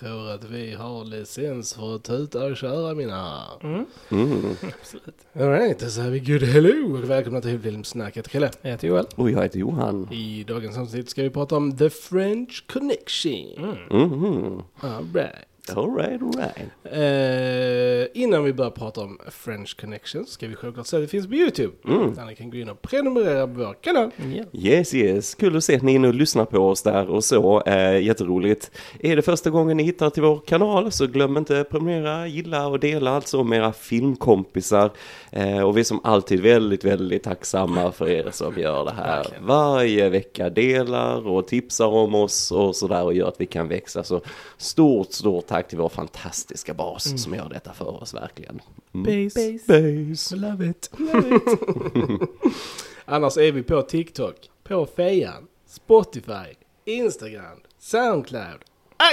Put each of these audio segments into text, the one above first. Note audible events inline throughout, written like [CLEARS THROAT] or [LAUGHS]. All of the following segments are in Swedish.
tror att vi har licens för att tuta och köra mina herrar. Mm. Absolut. Alright, då säger vi good hello och välkomna till Filmsnack. Jag heter Kalle. Jag heter Joel. Och jag heter Johan. I dagens avsnitt ska vi prata om The French Connection. Mhm. Alright. Alright, alright. Eh, innan vi börjar prata om French Connection ska vi självklart säga att det finns på YouTube. Mm. Där ni kan gå in och prenumerera på vår kanal. Yes, yes. Kul att se att ni är inne och lyssnar på oss där och så. Eh, jätteroligt. Är det första gången ni hittar till vår kanal så glöm inte prenumerera, gilla och dela alltså med era filmkompisar. Eh, och vi är som alltid väldigt, väldigt tacksamma för er som gör det här Verkligen. varje vecka. Delar och tipsar om oss och sådär och gör att vi kan växa. Så stort, stort tack till vår fantastiska bas som gör detta för oss verkligen. Mm. Base. Base. Love it. Love it. [LAUGHS] Annars är vi på TikTok, på Fejan, Spotify, Instagram, Soundcloud,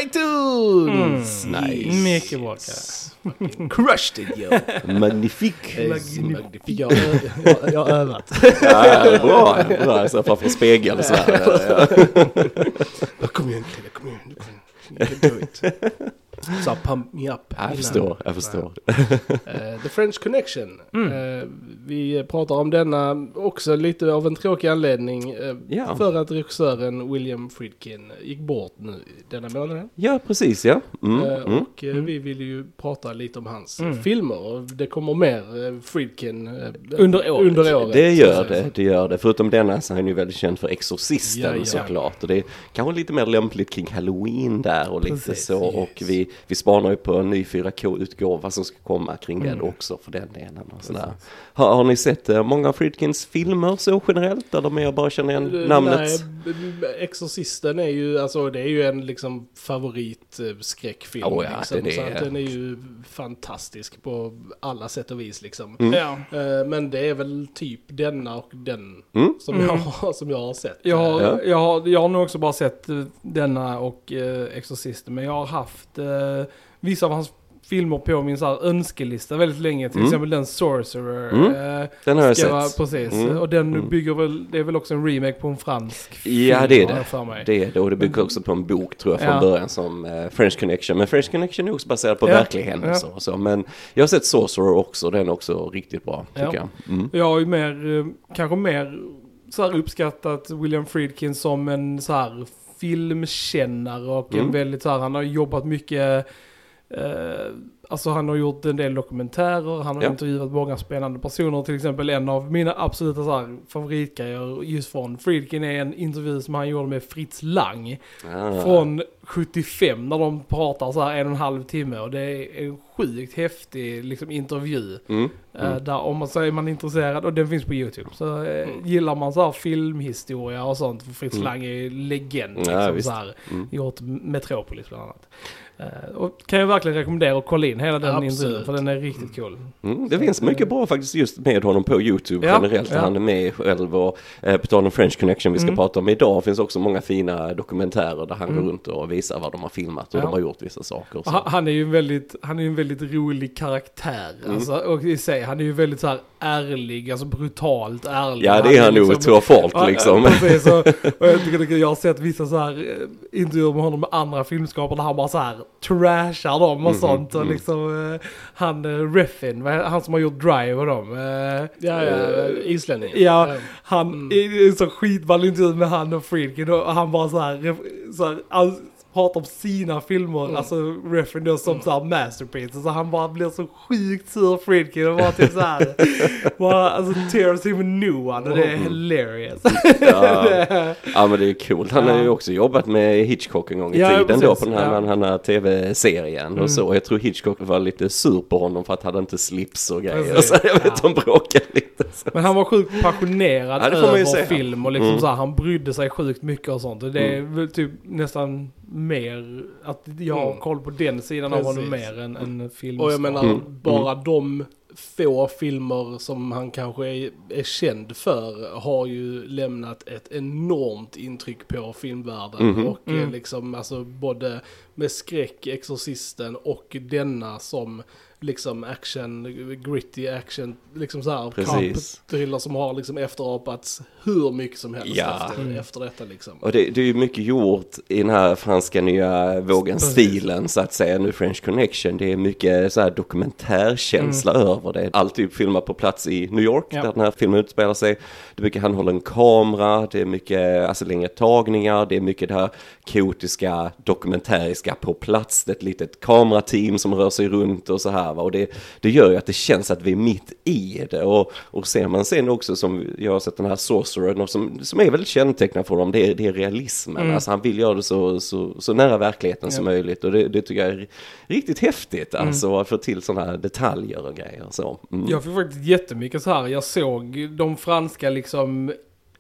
iTunes! Nice. Mycket bra Kalle. Crushed it yo! [LAUGHS] Magnifik. Magnifik. Jag, har- jag, jag har övat. Ja, bra, bra. Så framför spegeln så här. [LAUGHS] Kom igen kom igen. Do it. Så pump me up. Jag innan. förstår, jag förstår. Eh, The French Connection. Eh, vi pratar om denna också lite av en tråkig anledning. eh, Ja. För att regissören William Friedkin gick bort nu denna månaden. Ja, precis ja. Mm, mm. Och eh, vi vill ju prata lite om hans eh, filmer. Det kommer mer Friedkin Under året. Under året Det gör det, det gör det. Förutom denna så är han ju väldigt känd för Exorcisten Ja, ja. såklart. Och det är kanske lite mer lämpligt kring Halloween där och lite Precis, så. yes. Och vi, vi spanar ju på en ny 4K-utgåva som ska komma kring Mm. den också för den delen. Och sådär. Har, har ni sett eh, många av Friedkins filmer så generellt? Eller mer bara känner igen Eh, namnet? Nej, Exorcisten är ju, alltså det är ju en liksom favorit eh, skräckfilm. Oh ja, liksom, det så det. att den är ju fantastisk på alla sätt och vis liksom. Mm. Ja. Eh, Men det är väl typ denna och den Mm. som, jag, har- som jag har sett. Jag har, Ja. jag, har, jag har nog också bara sett denna och eh, Exorcisten. Men jag har haft eh, vissa av hans filmer på min så önskelista väldigt länge. Till Mm. exempel den Sorcerer. Mm. Eh, Den har jag sett. Precis. Mm. Och den Mm. bygger väl, det är väl också en remake på en fransk Ja, det är det. För mig. Det är det och det bygger också på en bok tror jag från Ja. början som eh, French Connection. Men French Connection är också baserad på Ja. verkliga händelser och så. Men jag har sett Sorcerer också, den är också riktigt bra tycker Ja. jag. Mm. Jag har ju mer, eh, kanske mer så här uppskattat William Friedkin som en så här filmkännare och en Mm. väldigt så här, han har jobbat mycket, eh, alltså han har gjort en del dokumentärer, han har Ja. intervjuat många spännande personer, till exempel en av mina absoluta så här, favoritgrejer just från Friedkin är en intervju som han gjorde med Fritz Lang Ah. från 75 när de pratar så här en och en halv timme och det är en sjukt häftig liksom, intervju. Mm. Eh, Där om man säger man är intresserad, och den finns på YouTube. Så eh, gillar man så här filmhistoria och sånt, för Fritz Mm. Lang är ju legend. Ja, Liksom, visst. så här, Mm. gjort Metropolis bland annat. Eh, och kan jag verkligen rekommendera att kolla in hela den Absolut. intervjun, för den är riktigt cool. Mm, det finns mycket bra faktiskt just med honom på YouTube Ja, generellt. ja. Han är med själv och eh, på tal om French Connection vi ska Mm. prata om idag finns också många fina dokumentärer där han Mm. går runt och visar vad de har filmat och Ja. de har gjort vissa saker. Så. Han, han är ju en väldigt, han är en väldigt rolig karaktär. Mm. Alltså, och i sig, han är ju väldigt så här ärlig, alltså brutalt ärlig. Ja det är han nog liksom- två folk Ja, liksom. Ja, precis, och, och jag, tycker, jag har sett vissa så här eh, intervjuer med honom med andra filmskapare där han bara så här trashar dem och Mhm, sånt. Och mm. liksom eh, han uh, Reffin, vad är- han som har gjort Drive och dem. eh, Ja, ja, islänning. Ja, han, Mm. i en så skitball intervju med han och Friedkin och han bara så här, så här all, pratar om sina filmer, Mm. alltså då som så här masterpiece. Så han bara blir så sjukt sur Friedkin och bara typ så här, [LAUGHS] bara alltså tears him new one och det är hilarious. Ja. [LAUGHS] ja men det är coolt. Han har ju Ja. också jobbat med Hitchcock en gång i Ja, tiden då precis. på den här, Ja. den här tv-serien Mm. och så. Jag tror Hitchcock var lite sur på honom för att han hade inte slips och grejer. Precis. [LAUGHS] Så jag vet Ja. de bråkade lite. Så. Men han var sjukt passionerad Ja, över film och liksom Mm. så här, han brydde sig sjukt mycket och sånt. Och det är Mm. väl typ nästan mer att jag har Mm. koll på den sidan av honom Precis. mer än, än film. Och jag menar, Mm. bara de få filmer som han kanske är, är känd för har ju lämnat ett enormt intryck på filmvärlden. Mhm. Och eh, Mm. liksom, alltså både med skräck, Exorcisten och denna som liksom action, gritty action, liksom så här thriller som har liksom efterapats hur mycket som helst Ja. efter, Mm. efter detta liksom. Och det, det är ju mycket gjort i den här franska nya vågen-stilen så att säga, nu French Connection. Det är mycket så här dokumentärkänsla över det. Allt är filmat på plats i New York Ja. där den här filmen utspelar sig. Det är mycket handhållen kamera, det är mycket alltså längre tagningar, det är mycket det här kaotiska dokumentäriska på plats. Det är ett litet kamerateam som rör sig runt och så här va. Och det, det gör ju att det känns att vi är mitt i det. Och, och ser man sen också som jag har sett den här Sorcerern och som, som är väldigt kännetecknad för dem, det är, det är realismen. Mm. Alltså han vill göra det så, så, så nära verkligheten som Ja. möjligt. Och det, det tycker jag är riktigt häftigt Mm. alltså att få till sådana här detaljer och grejer. Så. Mm. Jag fick faktiskt jättemycket så här. Jag såg de franska liksom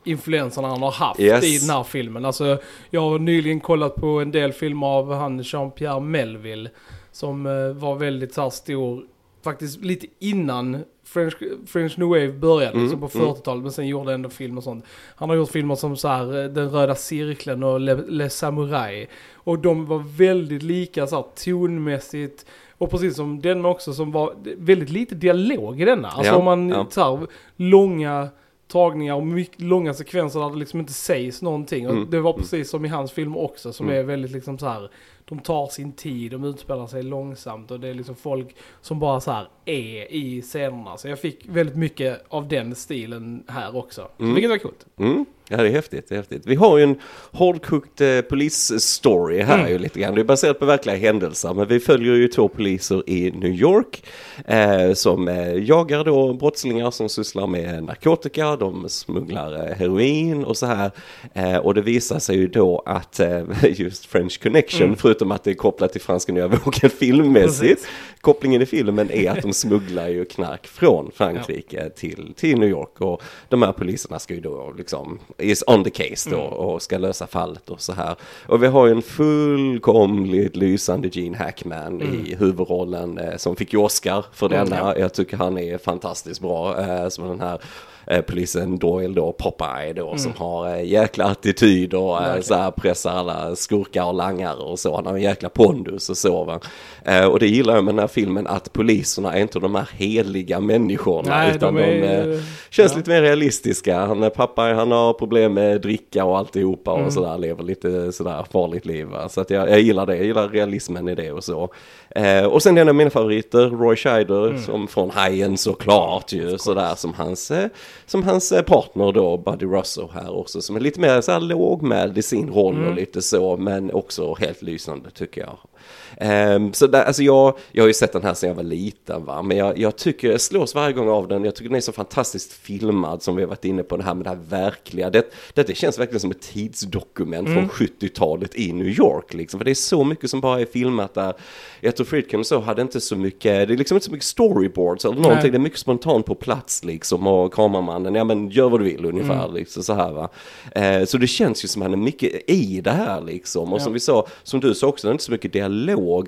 influenserna han har haft Yes. i den här filmen. Alltså, jag har nyligen kollat på en del filmer av han Jean-Pierre Melville. Som eh, var väldigt så här stor, faktiskt lite innan French, French New Wave började, Mm, liksom på mm. 40-talet. Men sen gjorde ändå film och sånt. Han har gjort filmer som så här, eh, Den röda cirkeln och Le, Le Samurai. Och de var väldigt lika så här tonmässigt. Och precis som denna också som var väldigt lite dialog i denna. Alltså Ja, om man ja. tar långa tagningar och mycket, långa sekvenser där det liksom inte sägs någonting. Och Mm, det var precis som i hans film också som Mm. är väldigt liksom så här. De tar sin tid, de utspelar sig långsamt och det är liksom folk som bara så här är i scenerna. Så jag fick väldigt mycket av den stilen här också. Mm. Vilket var coolt. Mm. Ja, det är häftigt, det är häftigt. Vi har ju en hårdkokt eh, polisstory här Mm. ju lite grann. Det är baserat på verkliga händelser, men vi följer ju två poliser i New York eh, som eh, jagar då brottslingar som sysslar med narkotika, de smugglar eh, heroin och så här. Eh, och det visar sig ju då att eh, [LAUGHS] just French Connection, Mm. Förutom att det är kopplat till franska nya vågen [LAUGHS] filmmässigt, Precis. kopplingen i filmen är att de [LAUGHS] smugglar ju knark från Frankrike till, till New York och de här poliserna ska ju då liksom, is on the case då och ska lösa fallet och så här. Och vi har ju en fullkomligt lysande Gene Hackman i huvudrollen eh, som fick ju Oscar för Mm, denna. Jag tycker han är fantastiskt bra eh, som den här polisen Doyle då, Popeye då, som har eh, jäkla attityd och eh, så här pressar alla skurkar och langare och så. Han har en jäkla pondus och så va. Eh, och det gillar jag med den här filmen att poliserna är inte de här heliga människorna Nej, utan de de, är... eh, känns ja. lite mer realistiska. Han är pappa, han har problem med dricka och alltihopa och Mm. sådär, lever lite sådär farligt liv. Va? Så att jag, jag gillar det, jag gillar realismen i det och så. Eh, och sen en av mina favoriter, Roy Scheider, Mm. som från Hajen såklart ju, sådär som hans, eh, som hans eh, partner då, Buddy Russo här också, som är lite mer såhär lågmäld i sin roll Mm. och lite så, men också helt lysande tycker jag. Ehm, så där, alltså jag, jag har ju sett den här sedan jag var liten va, men jag, jag tycker, jag slås varje gång av den, jag tycker den är så fantastiskt filmad som vi har varit inne på det här med det här verkliga. Det, det känns verkligen som ett tidsdokument från 70-talet i New York liksom, för det är så mycket som bara är filmat där. Jag tror Friedkin och så hade inte så mycket, det är liksom inte så mycket storyboards eller någonting, Nej. det är mycket spontant på plats liksom och kameramannen, ja men gör vad du vill ungefär Mm. liksom så här va. Eh, så det känns ju som att han är mycket i det här liksom och Ja. som vi sa, som du sa också, det är inte så mycket dialog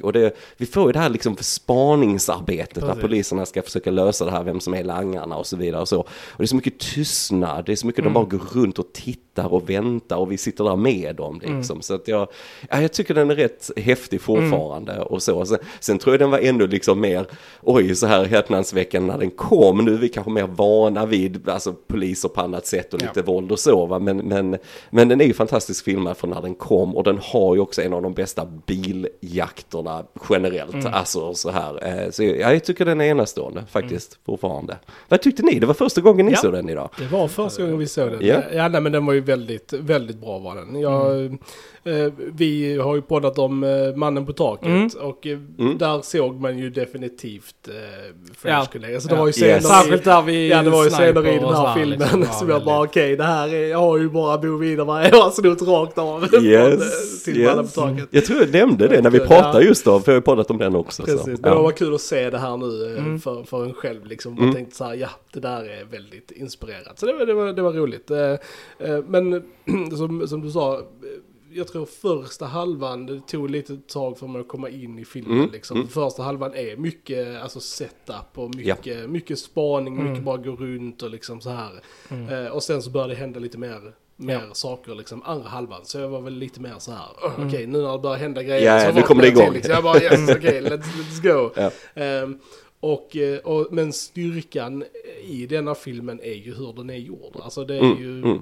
och det, vi får ju det här liksom spaningsarbetet när Precis. poliserna ska försöka lösa det här, vem som är langarna och så vidare och så. Och det är så mycket tystnad, det är så mycket Mm. de bara går runt och tittar och väntar och vi sitter där med dem Mm. liksom. Så att jag, ja, jag tycker den är rätt häftig fortfarande och så. Sen, sen tror jag den var ännu liksom mer, oj så här häpnadsväckande när den kom. Nu är vi kanske mer vana vid alltså, poliser på annat sätt och Ja. lite våld och så va. Men, men, men den är ju fantastiskt filmad från när den kom och den har ju också en av de bästa biljakterna generellt. Mm. Alltså så här. Eh, Så ja, jag tycker den är enastående faktiskt fortfarande. Vad tyckte ni? Det var första gången ni Ja. såg den idag. Det var första gången vi såg den. Ja. Ja, nej, men den var ju väldigt, väldigt bra var den. Jag, eh, vi har ju poddat om eh, Mannen på taket Mm. och eh, Mm. där såg man ju definitivt eh, French Ja. Connection. Alltså det Ja. var ju Yes. scener Särskilt där vi Ja det var ju scener i den så här filmen liksom, [LAUGHS] som jag bara okej det här är, jag har ju bara Bo Widerberg [LAUGHS] jag har snott rakt av Yes, [LAUGHS] till Mannen yes. på taket. Jag tror jag nämnde det när vi Ja. pratade just då, för jag har ju poddat om den också. Precis, så. men Ja. det var kul att se det här nu eh, Mm. för, för en själv liksom. Mm. Man tänkte så här, ja det där är väldigt inspirerat. Så det var, det var, det var roligt. Eh, eh, Men [CLEARS THROAT] som, som du sa, jag tror första halvan, det tog lite tag för mig att komma in i filmen Mm, liksom. mm. Första halvan är mycket alltså setup och mycket, mycket spaning, mycket Mm. bara gå runt och liksom så här. Mm. Eh, och sen så började det hända lite mer, mer saker liksom andra halvan. Så jag var väl lite mer så här, "Åh, okej nu när det börjar hända grejer Ja, så nu kommer det till, igång. Liksom. Jag bara yes, [LAUGHS] okej, let's, let's go. Ja. Ehm, Och, eh, och, men styrkan i denna filmen är ju hur den är gjord. Alltså det är Mm, ju, mm.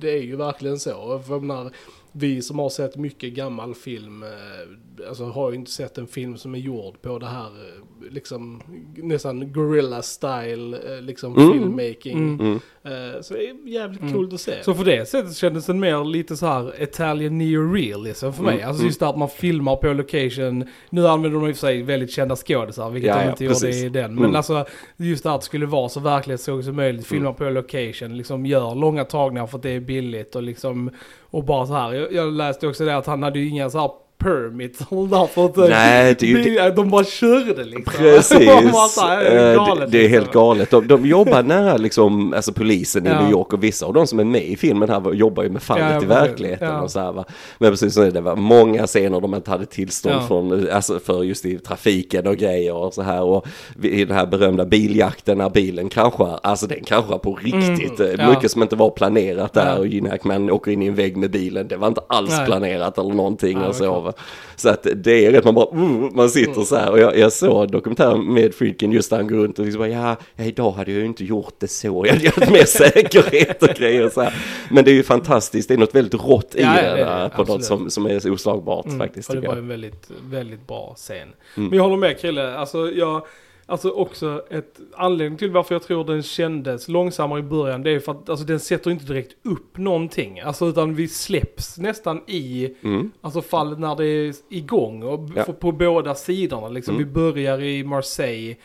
det är ju verkligen så. För menar, vi som har sett mycket gammal film, eh, alltså har ju inte sett en film som är gjord på det här, eh, liksom nästan gorilla style, eh, liksom Mm. filmmaking. Mm. Mm. Så det är jävligt Mm. coolt att se. Så för det sättet kändes den mer lite så här Italian neorealism för mig. Mm, Alltså mm. just det att man filmar på location. Nu använder de i och för sig väldigt kända skådisar, vilket Ja, de ja, inte gjorde precis. i den. Men Mm. alltså just det att det skulle vara så verklighetstroget som möjligt. Filma på location, liksom gör långa tagningar för att det är billigt och liksom och bara så här. Jag, jag läste också det att han hade ju inga så här permits och där för att Nej, det är ju det, de bara körde liksom. Precis, [LAUGHS] så här, Eh, är det, galet, det är liksom. helt galet. De, de jobbar nära liksom, alltså polisen i Ja. New York och vissa av de som är med i filmen här jobbar ju med fallet Ja, i verkligheten Ja. och så här va. Men precis är det var många scener de inte hade tillstånd Ja. från, alltså för just i trafiken och grejer och så här och i den här berömda biljakten när bilen kraschar, alltså den kraschar på riktigt. Mm, Eh, ja. Mycket som inte var planerat där och Gene Hackman åker in i en vägg med bilen, det var inte alls Nej. planerat eller någonting och så. va. Så att det är rätt, man bara, uh, man sitter Mm. så här och jag, jag såg dokumentären med Friedkin just där han går runt och liksom bara, ja, idag hade jag ju inte gjort det så, jag hade gjort mer [LAUGHS] säkerhet och grejer så här. Men det är ju fantastiskt, det är något väldigt rått i Ja, det det är där, det, på något absolut. som, som är oslagbart Mm, faktiskt. Och det var en väldigt, väldigt bra scen. Mm. Men jag håller med Krille, alltså jag, alltså också ett anledning till varför jag tror den kändes långsammare i början, det är för att alltså, den sätter inte direkt upp någonting. Alltså utan vi släpps nästan i, Mm. alltså fallet när det är igång och Ja. på, båda sidorna liksom. Mm. Vi börjar i Marseille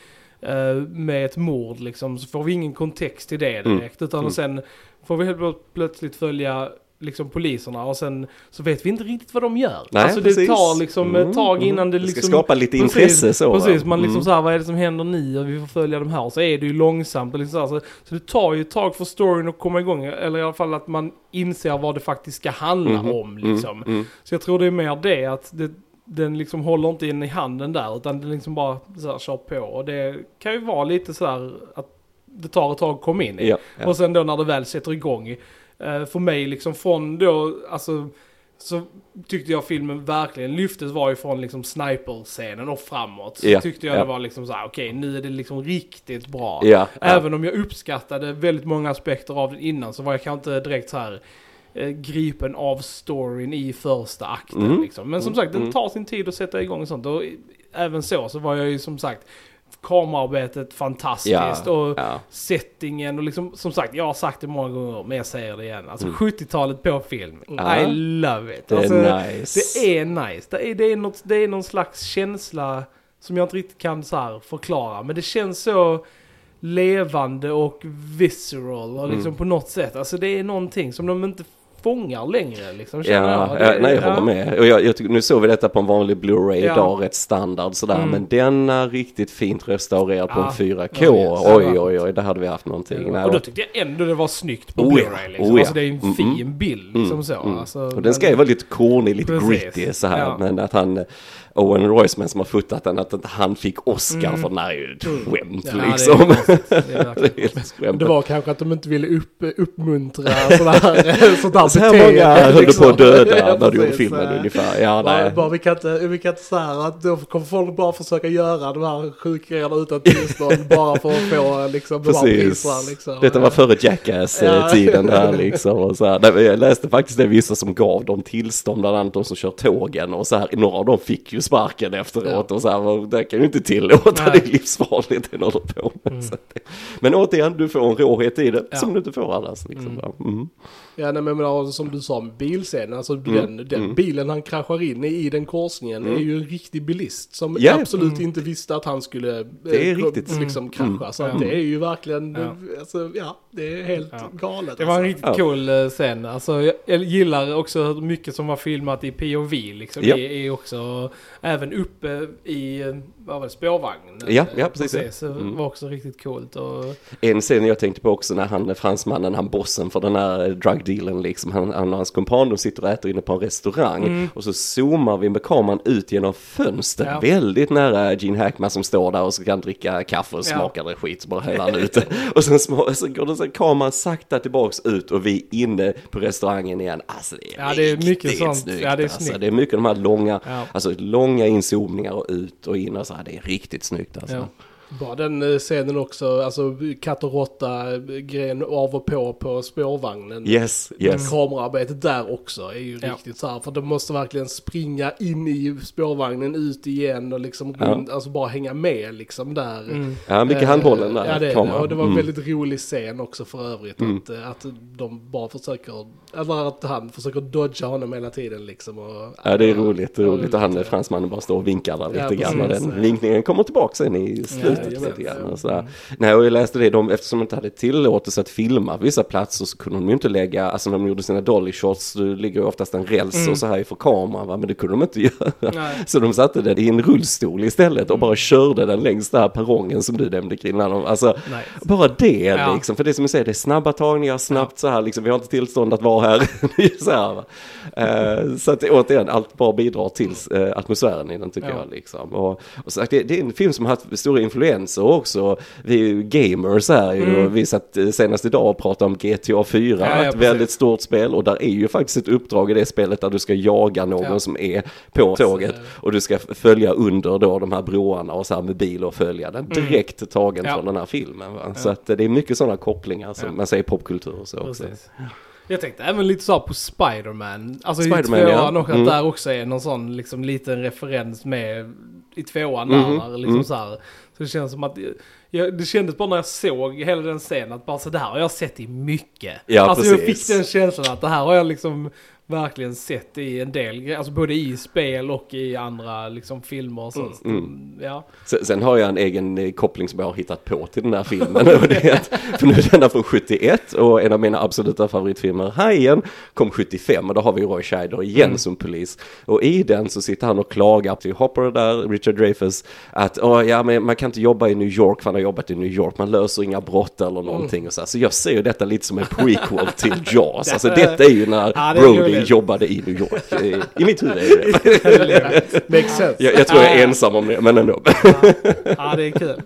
eh, med ett mord liksom, så får vi ingen kontext till det Mm. direkt. Utan Mm. och sen får vi helt plötsligt följa liksom poliserna och sen så vet vi inte riktigt vad de gör. Nej, alltså det precis. tar liksom ett Mm, tag mm. innan det Det ska liksom... skapa lite Precis, intresse så. Precis, man liksom Mm. så här, vad är det som händer nu och vi får följa de här. Och så är det ju långsamt och liksom så, här, så, så det tar ju ett tag för storyn att komma igång. Eller i alla fall att man inser vad det faktiskt ska handla Mhm. om liksom. Mm, mm. Så jag tror det är mer det att det, den liksom håller inte in i handen där utan den liksom bara så här, kör på. Och det kan ju vara lite så här att det tar ett tag att komma in i. Ja, ja. Och sen då när det väl sätter igång. Eh, för mig liksom från då, alltså så tyckte jag filmen verkligen lyftes var ju från liksom sniper-scenen och framåt. Så Ja, tyckte jag ja. det var liksom så här, okej nu är det liksom riktigt bra. Ja. Även om jag uppskattade väldigt många aspekter av den innan så var jag kanske inte direkt så här eh, gripen av storyn i första akten. Mm. Liksom. Men som sagt, den Mm. tar sin tid att sätta igång och sånt. Och även så så var jag ju som sagt kamerarbetet fantastiskt Ja, och ja. settingen och liksom som sagt, jag har sagt det många gånger men jag säger det igen. Alltså Mm. 70-talet på film. Ja. I love it. Det Alltså, är nice. det är nice. Det är, det, är något, det är någon slags känsla som jag inte riktigt kan så förklara. Men det känns så levande och visceral och liksom Mm. på något sätt. Alltså det är någonting som de inte fångar längre liksom. Ja, jag. Det- ja, nej jag håller med. Och jag, jag nu såg vi detta på en vanlig Blu-ray Ja. idag, rätt standard sådär. Mm. Men den är riktigt fint restaurerad på Ja. en 4K. Ja, oj, oj, oj, där hade vi haft någonting. Nej, Och då tyckte jag ändå det var snyggt på Oh Blu-ray liksom. oh. Alltså det är en Mm, fin mm. bild liksom så. mm. Alltså, och men- den ska ju vara lite corny, lite Precis. gritty så här. Men att han, Owen Royceman som har fotat den, att inte han fick Oscar Mm. för den här är ju ett Mm. skämt Ja, det är liksom. [LAUGHS] Det är Det är verkligen helt skämt. Det var kanske att de inte ville upp, uppmuntra sådär, [LAUGHS] sånt där Så här många höll du liksom. på att döda [LAUGHS] Ja, när du gjorde filmen ungefär. Ja, Bara, nej. bara, vi kan inte, vi kan inte så här att då kommer folk bara försöka göra de här sjukgrejerna utan tillstånd bara för att få liksom här Precis. priserna liksom. Detta var före Ja. Jackass-tiden där liksom. Och så här. Jag läste faktiskt det vissa som gav dem tillstånd, bland annat de som kör tågen och så här. Några av dem fick ju sparken efteråt Ja. och så här. "Vad- Det kan ju inte tillåta, Nej. det är livsfarligt det ni håller på med. Det- Men återigen, du får en råhet i det Ja. som du inte får annars. Liksom. Mm. Ja nej men men som du sa med bilscenen, alltså Mm, den, den mm. bilen han kraschar in i, i den korsningen Mm. är ju en riktig bilist som Ja. absolut Mm. inte visste att han skulle eh, Det är riktigt. liksom krascha. Mm. Så det är ju verkligen, Ja. alltså ja, det är helt Ja. galet. Det var en alltså. riktigt Ja. cool eh, scen. Alltså, jag, gillar också hur mycket som var filmat i POV liksom. Ja. Det är också även uppe i, eh, vad var det, spårvagnen? Ja, ja, precis, ja. Det Mm. var också riktigt coolt. Och, En scen jag tänkte på också när han, fransmannen, han bossen för den här drug dealen liksom, han, han och hans kompan, de sitter och äter inne på en restaurang Mm. och så zoomar vi med kameran ut genom fönstret, Ja. väldigt nära Gene Hackman som står där och så kan dricka kaffe och Ja. smakar det skit, så bara häller han ut. [LAUGHS] Och sen sma- så går det så kameran sakta tillbaks ut och vi inne på restaurangen igen. Alltså det är Ja, det är mycket sånt. snyggt. Ja, det är alltså. det är mycket de här långa, Ja. alltså långa inzoomningar och ut och in och så här, det är riktigt snyggt alltså. Ja. Bara den eh, scenen också, alltså katt och råtta eh, grejen av och på på spårvagnen. Yes, yes. Kameraarbetet där också är ju Ja. riktigt så här, för de måste verkligen springa in i spårvagnen, ut igen och liksom runt, alltså bara hänga med liksom där. Mm. Ja, mycket Eh, handbollen där. Ja, det är kameran. Och det var en Mm. väldigt rolig scen också för övrigt. Mm. Att, att de bara försöker, eller att han försöker dodga honom hela tiden liksom. Och, Ja, det är roligt, det är Ja, roligt. Och han, riktigt, fransmannen, bara står och vinkar där lite Ja, grann. Den vinkningen kommer tillbaka sen i slutet jajamän. lite grann. Och sådär. Nej, och jag läste det, de, eftersom de inte hade tillåtelse att filma vissa platser så kunde de ju inte lägga, alltså när de gjorde sina dolly shots, då ligger ju oftast en räls Mm. och så här för kameran, va? men det kunde de inte [LAUGHS] göra. Nej. Så de satte den i en rullstol istället och bara körde den längs den här perrongen som du nämnde kring. Alltså, Nej. bara det Ja. liksom, för det som jag säger, det är snabba tagningar, snabbt så här liksom, vi har inte tillstånd att vara här. [LAUGHS] Så, här va? Eh, så att återigen, allt bara bidrar till eh, atmosfären i den tycker Ja. jag liksom. Och, och sagt, det, det är en film som har haft stora influenser också. Vi är ju gamers här ju, Mm. och vi satt eh, senast idag och pratade om GTA 4, Ja, ja, ett väldigt stort spel och där är ju faktiskt ett uppdrag i det spelet där du ska jaga någon Ja. som är på tåget och du ska följa under då de här broarna och så här med bil och följa den direkt tagen Mm. Ja. från den här filmen. Va? Så att eh, det är mycket sådana kopplingar som Ja. man säger i popkultur och så också. Jag tänkte även lite så på Spider-Man. Alltså Spider-Man, i ja. tvåan också, Mm. att där också är någon sån liksom liten referens med i tvåan Mhm, där. där liksom mm. så, här. så det känns som att, jag, det kändes bara när jag såg hela den scenen att bara så det här har jag sett i mycket. Ja, alltså jag precis. fick den känslan att det här har jag liksom verkligen sett i en del alltså både i spel och i andra liksom filmer så. Mm, mm. Ja. Sen, sen har jag en egen eh, koppling som jag har hittat på till den här filmen. [LAUGHS] Och det är att, för nu är den från 71 och en av mina absoluta favoritfilmer, Hajen, kom 75 och då har vi Roy Scheider igen Mm. som polis. Och i den så sitter han och klagar till Hopper där, Richard Dreyfuss, att "Åh, ja, men man kan inte jobba i New York för han har jobbat i New York, man löser inga brott eller någonting och så. här. Så jag ser ju detta lite som en prequel till Jaws. [LAUGHS] Alltså detta är ju när Brody roligt. jobbade i New York. I, i mitt huvud [LAUGHS] är det. Makes sense. Jag, jag tror jag är ensam om det, men ändå. ja, det är kul.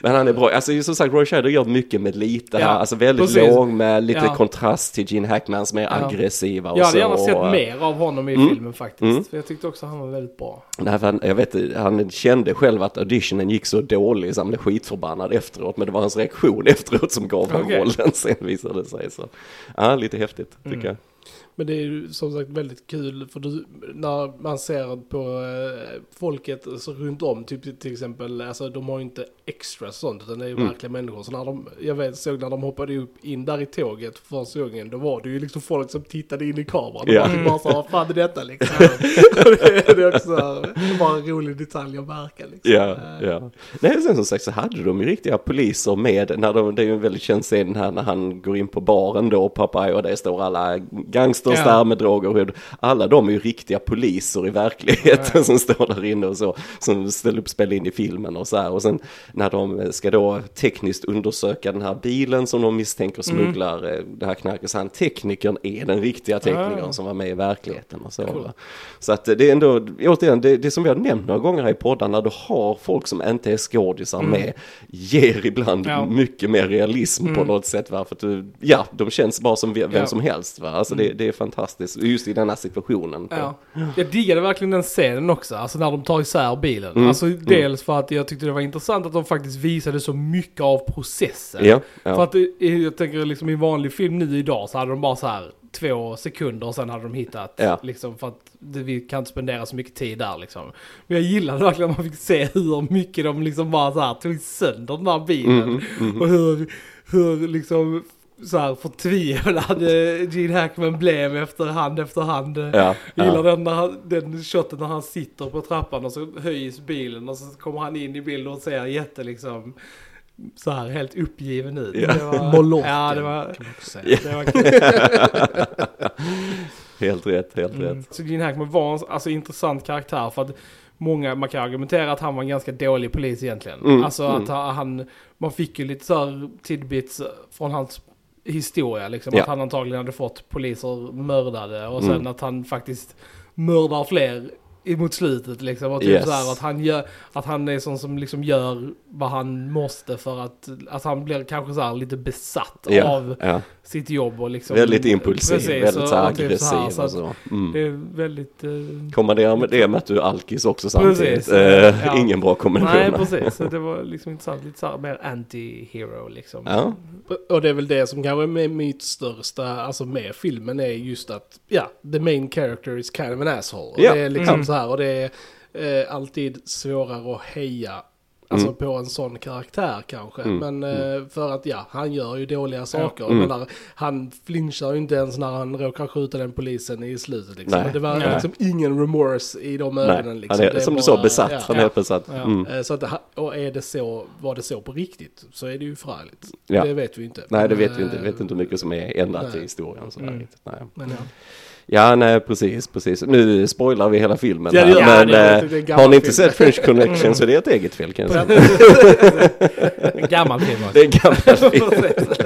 Men han är bra. Alltså som sagt, Roy Scheider gör mycket med lite Ja, här. Alltså väldigt precis. lång med lite Ja. kontrast till Gene Hackmans mer Ja. aggressiva och Jag så. hade gärna sett mer av honom i Mm. filmen faktiskt. Mm. För jag tyckte också han var väldigt bra. Nej, han, jag vet, han kände själv att auditionen gick så dålig så han blev skitförbannad efteråt. Men det var hans reaktion [LAUGHS] efteråt som gav honom Okej. rollen sen visade det sig. Så. Ja, lite häftigt tycker Mm. jag. Men det är ju som sagt väldigt kul för du, när man ser på eh, folket alltså, runt om, typ till exempel, alltså de har ju inte extra sånt utan det är ju Mm. verkliga människor. Så när de, jag vet, såg när de hoppade upp in där i tåget för första gången, då var det ju liksom folk som tittade in i kameran. Och bara, bara så, vad fan är detta liksom? [LAUGHS] Det, det är också bara en rolig detalj att märka liksom. Ja, Eh, ja. Nej, sen som sagt så hade de ju riktiga poliser med, när de, det är ju en väldigt känd scen här när han går in på baren då, Popeye, och där står alla gangsters Ja. där med droger och hud. Alla de är ju riktiga poliser i verkligheten som står där inne och så, som ställer upp spel in i filmen och så här. Och sen när de ska då tekniskt undersöka den här bilen som de misstänker smugglar eh, det här knarket, så han teknikern är den riktiga teknikern Ah. som var med i verkligheten och så. Cool. Så att det är ändå, återigen, det, det som vi har nämnt några gånger här i podden, när du har folk som inte är skådisar med, ger ibland Ja. mycket mer realism på något sätt. Va? För att du, ja, de känns bara som vem Ja. som helst. Va? Alltså det, det är fantastiskt, just i den här situationen. Ja. Jag diggade verkligen den scenen också, alltså när de tar isär bilen. Mm. Alltså dels för att jag tyckte det var intressant att de faktiskt visade så mycket av processen. Ja, För ja. att det, jag tänker liksom i vanlig film nu idag så hade de bara så här två sekunder och sen hade de hittat. Ja. Liksom för att det, vi kan inte spendera så mycket tid där liksom. Men jag gillade verkligen att man fick se hur mycket de liksom bara så här tog sönder den här bilen. Mhm, mhm. Och hur, hur liksom så här förtvivlad eh, Gene Hackman blev efter hand efter hand. Ja, Jag gillar ja. den, när han, den shoten när han sitter på trappan och så höjs bilen och så kommer han in i bilden och ser jätte liksom så här helt uppgiven ut. Ja. Det var, [LAUGHS] ja, det var, kan man också säga. det var. [LAUGHS] Helt rätt, helt Mm. rätt. Så Gene Hackman var en alltså, intressant karaktär för att många, man kan argumentera att han var en ganska dålig polis egentligen. Mm, Alltså att han, man fick ju lite så här tidbits från hans historia liksom. Ja. Att han antagligen hade fått poliser mördade och sen Mm. att han faktiskt mördar fler emot slutet liksom. Och typ Yes. så här att han gör, att han är sån som liksom gör vad han måste för att, att han blir kanske så här lite besatt Ja, av ja. sitt jobb och liksom. Väldigt impulsiv, Precis, väldigt och- så här och typ aggressiv här, så och att så. Mm. Det är väldigt... Eh, Kommandera med det med att du är alkis också samtidigt. Precis, Eh, ja. Ingen bra kombination. nej, precis. Så det var liksom intressant. Lite så här mer anti-hero liksom. Ja, Och det är väl det som kanske är med mitt största, alltså med filmen är just att, ja, the main character is kind of an asshole. Och Ja. Det är liksom Mm. så här och det är eh, alltid svårare att heja Alltså Mm. på en sån karaktär kanske. Mm, Men eh, för att ja, han gör ju dåliga saker. Mm. Men där, han flinchar ju inte ens när han råkar skjuta den polisen i slutet. Liksom. Det var Nej. liksom ingen remorse i de nej. ögonen. Liksom. Han är, Det som du bara- sa, besatt. ja. Han är helt besatt. Ja. Mm. Eh, Så att, och är det så, var det så på riktigt så är det ju förargligt. Ja. Det vet vi inte. Nej, det vet vi inte. Vi eh, vet inte hur mycket som är ändrat nej. i historien. Sådär, Mm. riktigt. Nej. Men ja. Ja, nej, precis, precis. Nu spoilar vi hela filmen Ja, här, gör- men ja, det eh, det en gammal har ni inte film. sett French Connection så det är ett eget fel kan jag [LAUGHS] säga. En gammal film också. Det är en gammal film. [LAUGHS] [LAUGHS]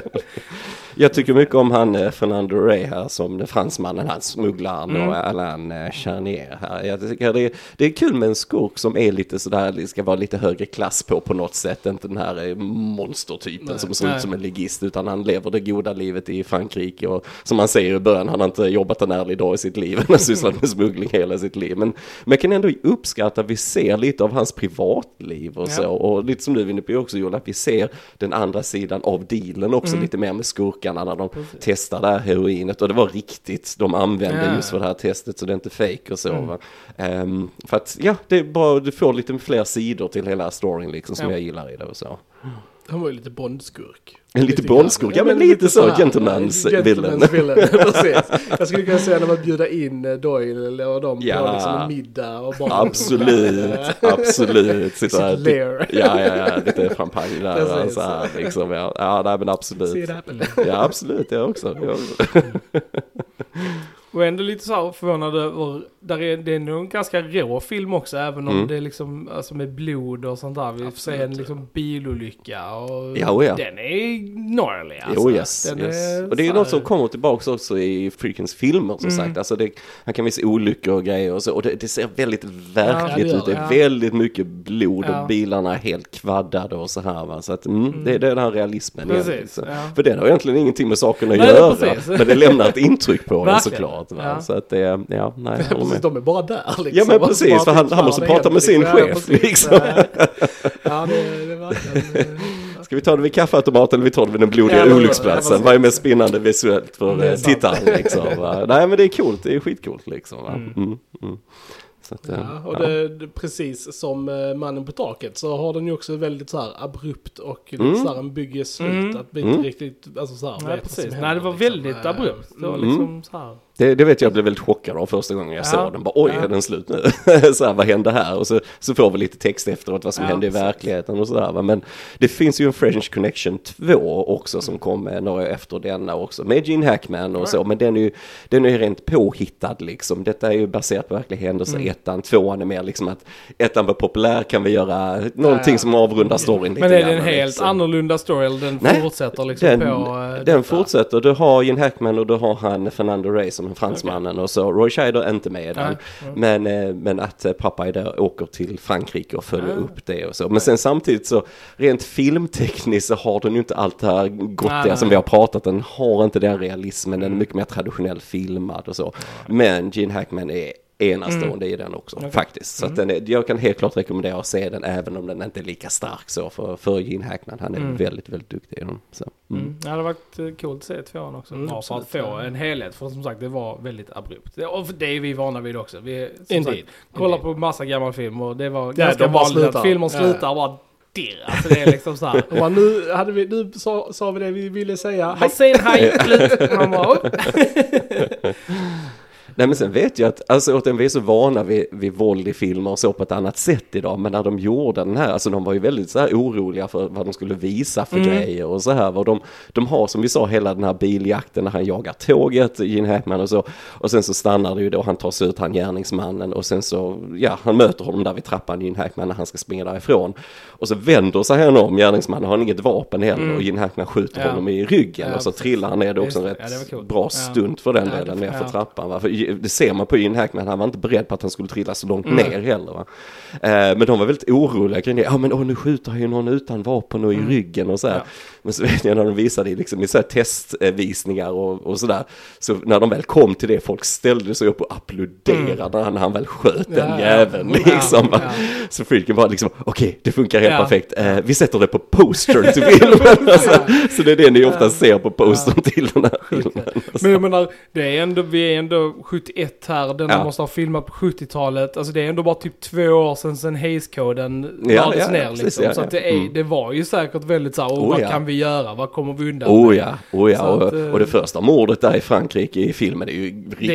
Jag tycker mycket om han eh, Fernando Rey här som den fransmannen, han smugglaren Mm. och Alain Charnier här. Jag tycker det är, det är kul med en skurk som är lite sådär, det ska vara lite högre klass på på något sätt. Inte den här eh, monstertypen Nej. som ser Nej. ut som en ligist utan han lever det goda livet i Frankrike och som man säger i början, han har inte jobbat en ärlig dag i sitt liv. [LAUGHS] Han har sysslat med smuggling hela sitt liv. Men, jag kan ändå uppskatta att vi ser lite av hans privatliv och Ja. så. Och lite som du är inne på också Joel, att vi ser den andra sidan av dealen också Mm. lite mer med skurkarna när de testar det här heroinet och det var riktigt de använde Ja. just för det här testet så det är inte fake och så. Mm. Ehm, för att ja, det är bara, du får lite fler sidor till hela storyn liksom som Ja. jag gillar i det och så. Han var ju lite Bondskurk. En lite grann. Bondskurk, ja, men lite så, här, gentleman's villain. [LAUGHS] Precis. Jag skulle kunna säga när man bjuder in eh, Doyle och dem Ja. på liksom en middag och bara... Absolut, absolut. Sitta här, lair. ja, ja, ja, lite champagne där. Så här, liksom, ja, ja, nej men absolut. Ja, absolut, jag också. Jag också. [LAUGHS] Och ändå lite så här förvånad över, där är, det är nog en ganska rå film också, även om Mm. det är liksom, alltså med blod och sånt där. Vi får se en liksom bilolycka och Ja, oh ja. den är gnarly alltså. Jo, yes, yes. är Och det är ju något som kommer tillbaka också i Freakens filmer som Mm. sagt. Alltså det, han kan visa olyckor och grejer och så. Och det, det ser väldigt verkligt Ja, ut. Det är väldigt mycket blod och bilarna är helt kvaddade och så här va. Så att mm, det, det är den här realismen Precis. För den har egentligen ingenting med saken att Nej, göra. precis. Men det lämnar ett intryck på [LAUGHS] den Verkligen. Såklart. Va? Ja. Så att det, ja, nej, håller [LAUGHS] Precis, de är bara där liksom. Ja, men precis, för han- han måste prata med sin chef, precis. liksom. Ja, det, det eh, [LAUGHS] Ska vi ta det vid kaffeautomaten eller vi tar det vid den blodiga Ja, var- olycksplatsen? var Vad är mest spännande visuellt för eh, tittaren liksom? [LAUGHS] Va? Nej men det är coolt, det är skitcoolt liksom. Va? Mm. Mm. Mm. Att, eh, Ja, och ja. det, det, precis som eh, Mannen på taket så har den ju också väldigt så här abrupt och lite Mm. så här en bygge slut. Mm. Att vi Mm. inte riktigt, alltså så här, Nej, precis. händer, Nej, det var liksom. väldigt abrupt. Det var mm. liksom så här. Det, det vet jag, blev väldigt chockad av första gången jag Ja. såg den. Bara, oj, Ja. är den slut nu? [LAUGHS] så här, vad hände här? Och så, så får vi lite text efteråt vad som Ja, hände i verkligheten och sådär. va. Men det finns ju en French Connection 2 också som kom eh, några efter denna också. Med Gene Hackman och så. Men den är ju, den är rent påhittad liksom. Detta är ju baserat på verkliga händelser. Mm. Ettan, tvåan är mer liksom att ettan var populär kan vi göra någonting som avrundar storyn lite Men är det grann, en helt liksom. annorlunda story eller den Nej, fortsätter liksom den, på eh, den detta? fortsätter, du har Gene Hackman och du har han Fernando Rey som fransmannen och så Roy Scheider är inte med i den. Men, eh, men att eh, pappa där åker till Frankrike och följer Ja. upp det och så. Men sen samtidigt så rent filmtekniskt så har den ju inte allt det här gottiga som vi har pratat. Den har inte den realismen, den är mycket mer traditionell filmad och så. Men Gene Hackman är enastående i den också Okej. faktiskt. Så att den är, jag kan helt klart rekommendera att se den även om den inte är lika stark så för, för Gene Hackman. Han är Mm. väldigt, väldigt duktig i den. Så. Mm. Mm. Ja, det hade varit eh, coolt att se tvåan också. Mm, Bara för att få en helhet. För som sagt, det var väldigt abrupt. Det- Och det är vi vana vid också. Vi som Indeed. sagt, kollar Indeed. på massa gammal film och det var Ja, ganska vanligt att filmer Ja, slutar och bara dirr. Alltså det är liksom så här. [LAUGHS] Bara, nu, hade vi, nu sa, sa vi det vi ville säga. Hej, sen hej, slut. [LAUGHS] Man bara. [LAUGHS] Nej men sen vet jag att, alltså återigen vi är så vana vid, vid våld i filmer och så på ett annat sätt idag. Men när de gjorde den här, alltså de var ju väldigt så här oroliga för vad de skulle visa för Mm. grejer och så här. Och de, de har som vi sa hela den här biljakten när han jagar tåget, Gene Hackman och så. Och sen så stannar det ju då, han tar sig ut, han gärningsmannen. Och sen så, ja han möter honom där vid trappan, Gene Hackman, när han ska springa därifrån. Och så vänder sig han om, gärningsmannen har inget vapen heller. Mm. Och Gene Hackman skjuter Ja. honom i ryggen. Ja, och så precis. trillar han ner, det är också en rätt Ja, bra stunt för den Ja, delen, ner för trappan. Va? För det ser man på Gene Hackman, han var inte beredd på att han skulle trilla så långt Mm. ner heller. Va? Eh, men de var väldigt oroliga kring det. Ja men åh, nu skjuter han ju någon utan vapen och i ryggen och så här. Mm. Ja. Men så [LAUGHS] vet jag när de visade det liksom, i så här testvisningar och, och sådär. Så när de väl kom till det, folk ställde sig upp och applåderade när han, väl sköt den Mm. Ja, ja. jäveln. Ja, Liksom. ja. [LAUGHS] Så Freaken var liksom, okej det funkar helt perfekt. Eh, vi sätter det på postern till filmen. [LAUGHS] alltså, så det är det ni ofta ser på postern till den här filmen. Alltså. Men jag menar, det är ändå, vi är ändå 71 här, den måste ha filmat på 70-talet. Alltså det är ändå bara typ två år sedan sen Hayes-koden lades ner liksom. så det, är, Mm. det var ju säkert väldigt så här, oh, vad kan vi göra? Vad kommer vi undan Oh ja, oh ja. Så Och, att, eh, och det första mordet där i Frankrike i filmen är ju riktigt,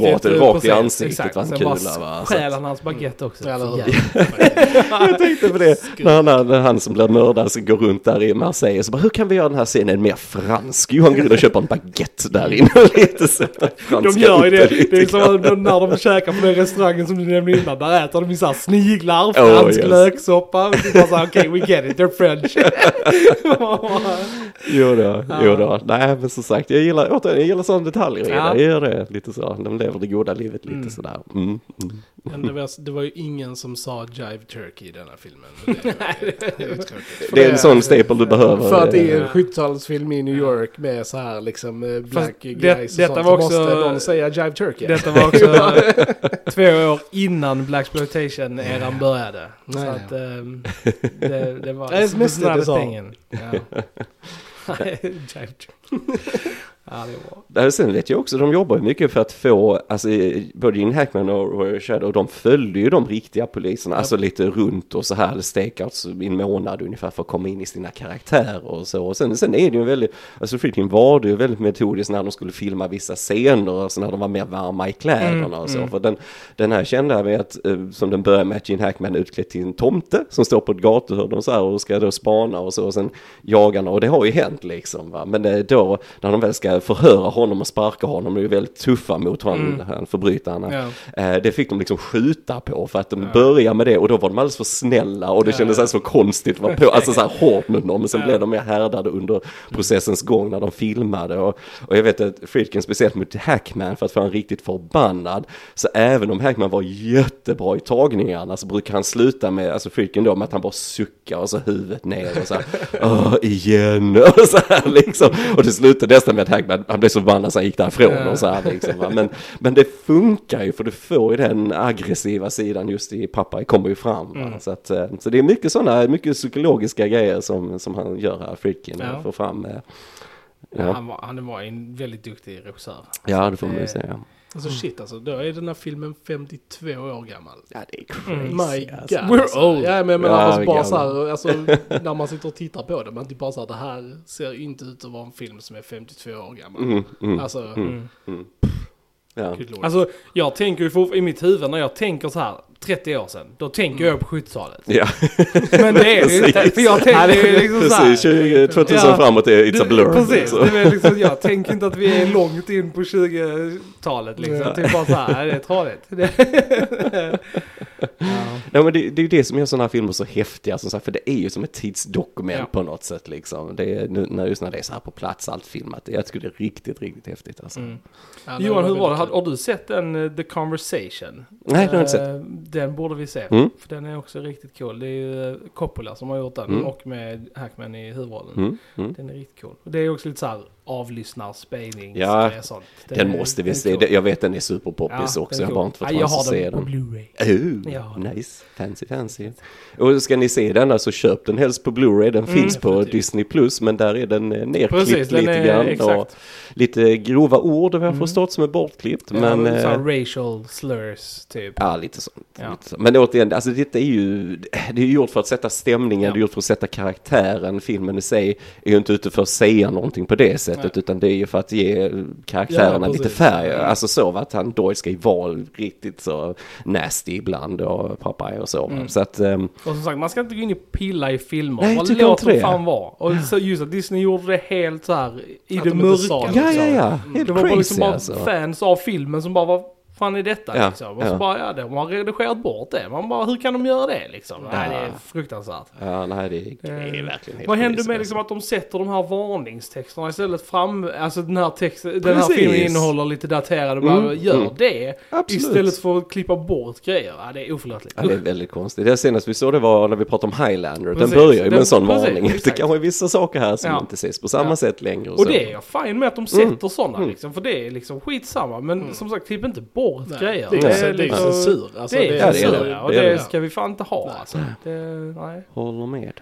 Det är rått, rakt i ansiktet exakt. en Sen kula bara. Så stjäl han hans baguette också. Jävlar. [LAUGHS] Jag tänkte på det, när han, när han som blir mördad så går runt där i Marseille så bara, hur kan vi göra den här scenen mer fransk? Johan går in och köper en baguette där inne lite så De gör ju det. Det är som de- när de käkar på den restaurangen som du nämnde innan. Där äter de ju såhär sniglar, Oh, fransk yes. löksoppa. Och är bara såhär, okej we get it, they're French. [LAUGHS] [LAUGHS] [LAUGHS] Jo då, jo då. Nej men som sagt, jag gillar, återigen, jag gillar sådana detaljer i Ja. det. Jag gör det lite så. De lever det goda livet lite Mm. sådär. Mm, mm. Men det, var, det var ju ingen som sa Jive Turkey i denna filmen. Men [LAUGHS] Det, det, är. Det en sån staple du behöver. För att det är en 70-talsfilm i New York med så här liksom eh, black det- guys och detta sånt. var så också- måste någon säga Jive Turkey. Detta var också [LAUGHS] två år innan Blaxploitation-eran började. Så Nej. att ehm, det, det var... Det är mest det så. thing. Ja. [LAUGHS] [LAUGHS] Ja, det var... Sen vet jag också, de jobbar ju mycket för att få, alltså både Gene Hackman och Roy Shadow, de följde ju de riktiga poliserna, alltså lite runt och så här, stakeouts i en månad ungefär för att komma in i sina karaktärer och så. Och sen, sen är det ju väldigt, alltså Friedkin var det ju väldigt metodiskt när de skulle filma vissa scener, alltså när de var mer varma i kläderna Mm, och så. mm. För den, den här kände jag med att, eh, som den börjar med att Gene Hackman utklädd till en tomte som står på ett gatuhörn och så här och ska då spana och så och sen jagarna och det har ju hänt liksom va. Men eh, då när de väl ska förhöra honom och sparka honom, de är ju väldigt tuffa mot honom, Mm. han förbrytaren. Eh, det fick de liksom skjuta på för att de började med det och då var de alldeles för snälla och det Ja, kändes så, konstigt att vara på, alltså så här hårt mot dem. Men sen blev de mer härdade under processens gång när de filmade och, och jag vet att Friedkin speciellt mot Hackman för att få han riktigt förbannad. Så även om Hackman var jättebra i tagningarna så brukar han sluta med, alltså Friedkin då med att han bara suckar och så huvudet ner och så här, [LAUGHS] igen [LAUGHS] och så här liksom. Och det slutade nästan med att Hackman, han blev så förbannad så han gick därifrån och så här liksom. va. Men, men det funkar ju för du får ju den aggressiva sidan just i pappa kommer ju fram. Va? Så, att, eh, så det är mycket sådana, mycket psykologiska grejer som, som han gör här, Friedkin, Ja. och får fram. eh, Ja, Han, var, han var en väldigt duktig regissör. ja det får man ju Eh, säga. Alltså shit alltså, då är den här filmen 52 år gammal. Ja, det är Mm. crazy. My alltså. God. We're alltså. old. Ja men menar Ja, alltså, bara så här, alltså [LAUGHS] när man sitter och tittar på det, man typ bara så här, det här ser inte ut att vara en film som är 52 år gammal. Mm, mm, Alltså, Mm. ja. good lord. Alltså, jag tänker ju i mitt huvud när jag tänker så här 30 år sedan, då tänker jag på 70-talet. ja, Men det är det ju inte, för jag tänker ju liksom så här. precis. 20, 2000 Ja. framåt är It's a blur. Precis, det är liksom, jag tänker inte att vi är långt in på 20-talet liksom. Ja. Typ bara så här, det är tradigt. [LAUGHS] Det- Ja men det, det är ju det som gör sådana här filmer så häftiga som sagt, för det är ju som ett tidsdokument Ja. på något sätt liksom. Det är, nu, när, just när det är så här på plats allt filmat, jag tycker det är riktigt, riktigt häftigt alltså. Mm. Ja, Johan, hur var det? Har, har du sett den eh, The Conversation? Nej, det har jag inte sett. Eh, Den borde vi se. Mm. För den är också riktigt cool. Det är ju eh, Coppola som har gjort den Mm. och med Hackman i huvudrollen. Mm, mm. Den är riktigt cool. Det är också lite så här avlyssnar, spelnings, Ja, sånt. Den är- måste vi se, cool. Jag vet den är superpoppis Ja, också, den är jag har cool. bara inte fått Ja, Jag chans att har se den på den. Blu-ray. Ja, nice, fancy fancy. Och ska ni se den så köp den helst på Blu-ray, den Mm, finns på. Disney Plus men där är den eh, nerklippt Precis, lite är grann. Och lite grova ord har jag Mm. förstått som är bortklippt. Ja, men, eh, racial slurs typ. Ja, lite sånt. Ja. Lite så. Men återigen, alltså detta är ju, det är ju gjort för att sätta stämningen, Ja. det är gjort för att sätta karaktären. Filmen i sig är ju inte ute för att säga någonting på det sättet, Nej. utan det är ju för att ge karaktärerna Ja, lite färg. Alltså så att han Doyle ska ju vara riktigt så nasty ibland och pappa och så. Mm. Så att, ehm, Och som sagt, man ska inte gå in och pilla i filmer. Nej, Bara tycker låt inte dem det. fan vara. Och så just att Disney gjorde det helt så här i Att det de sa mörka. ja, ja, ja, helt Det var liksom crazy bara alltså. fans av filmen som bara var fan är detta Ja, liksom? Och så ja. bara, ja, de har redigerat bort det. Man bara, hur kan de göra det liksom? Nej, det är fruktansvärt. Ja, nej, det, det är Eh, verkligen helt Vad händer med alltså. liksom att de sätter de här varningstexterna istället fram, alltså den här texten, den här filmen innehåller lite daterade, bara Mm, gör mm. det. Absolut. Istället för att klippa bort grejer. Ja, det är oförlåtligt. Ja, det är väldigt konstigt. Det senaste vi såg det var när vi pratade om Highlander. Precis. Den börjar ju med en sån precis, varning. Det exakt. kanske är vissa saker här som Ja. inte ses på samma Ja. sätt längre. Och så. det är jag fine med att de sätter Mm. sådana Mm. liksom, för det är liksom skitsamma. Men som sagt, klipp inte bort Nej, grejer. Det är, det är liksom- censur. Alltså, det är Ja, det är censur, det. ja, och Det är det det. ska vi fan inte ha Nej. alltså. Det, nej. Håller med.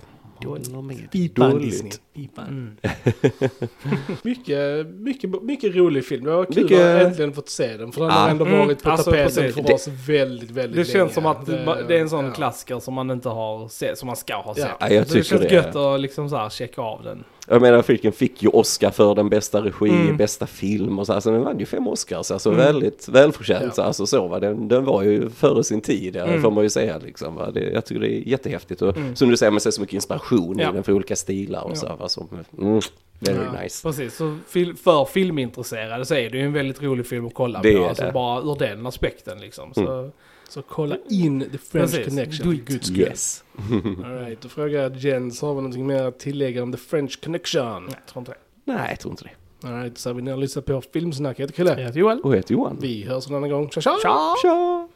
Håller med. Pipan. Mm. [LAUGHS] Mycket, mycket, mycket rolig film. Det var kul Mycket- att äntligen fått se den. För den har ändå Mm, varit på alltså, tapeten för Det- oss väldigt, väldigt Det länge. känns som att det, det är en sån ja. klassiker som man inte har sett, som man ska ha sett. Ja. Ja, jag Så det tycker känns det. gött att liksom så här checka av den. Jag menar, filmen fick ju Oscar för den bästa regi, Mm. bästa film och så. Alltså den vann ju fem Oscars. Alltså Mm. väldigt välförtjänt. Ja. Så, alltså så va. Den, den var ju före sin tid, ja, Mm. får man ju säga liksom. Va? Det, jag tycker det är jättehäftigt. Och Mm. som du säger, man ser så mycket inspiration Ja. i den för olika stilar och Ja. så. Alltså, mm, very Ja. nice. Precis, så för filmintresserade så är det ju en väldigt rolig film att kolla Det på. Alltså det. bara ur den aspekten liksom. Så, Så kolla in The French Precis. Connection Do för it. guds skull. Yes. [LAUGHS] All right, då frågar jag Jens, har vi någonting mer att tillägga om The French Connection? nej, jag tror inte det. Nej, jag tror inte det. All right, så har vi ni har lyssnat på Filmsnack. Jag heter Chrille. Jag heter Joel. Och jag heter Johan. Vi hörs en annan gång. Tja tja! Tja! Tja!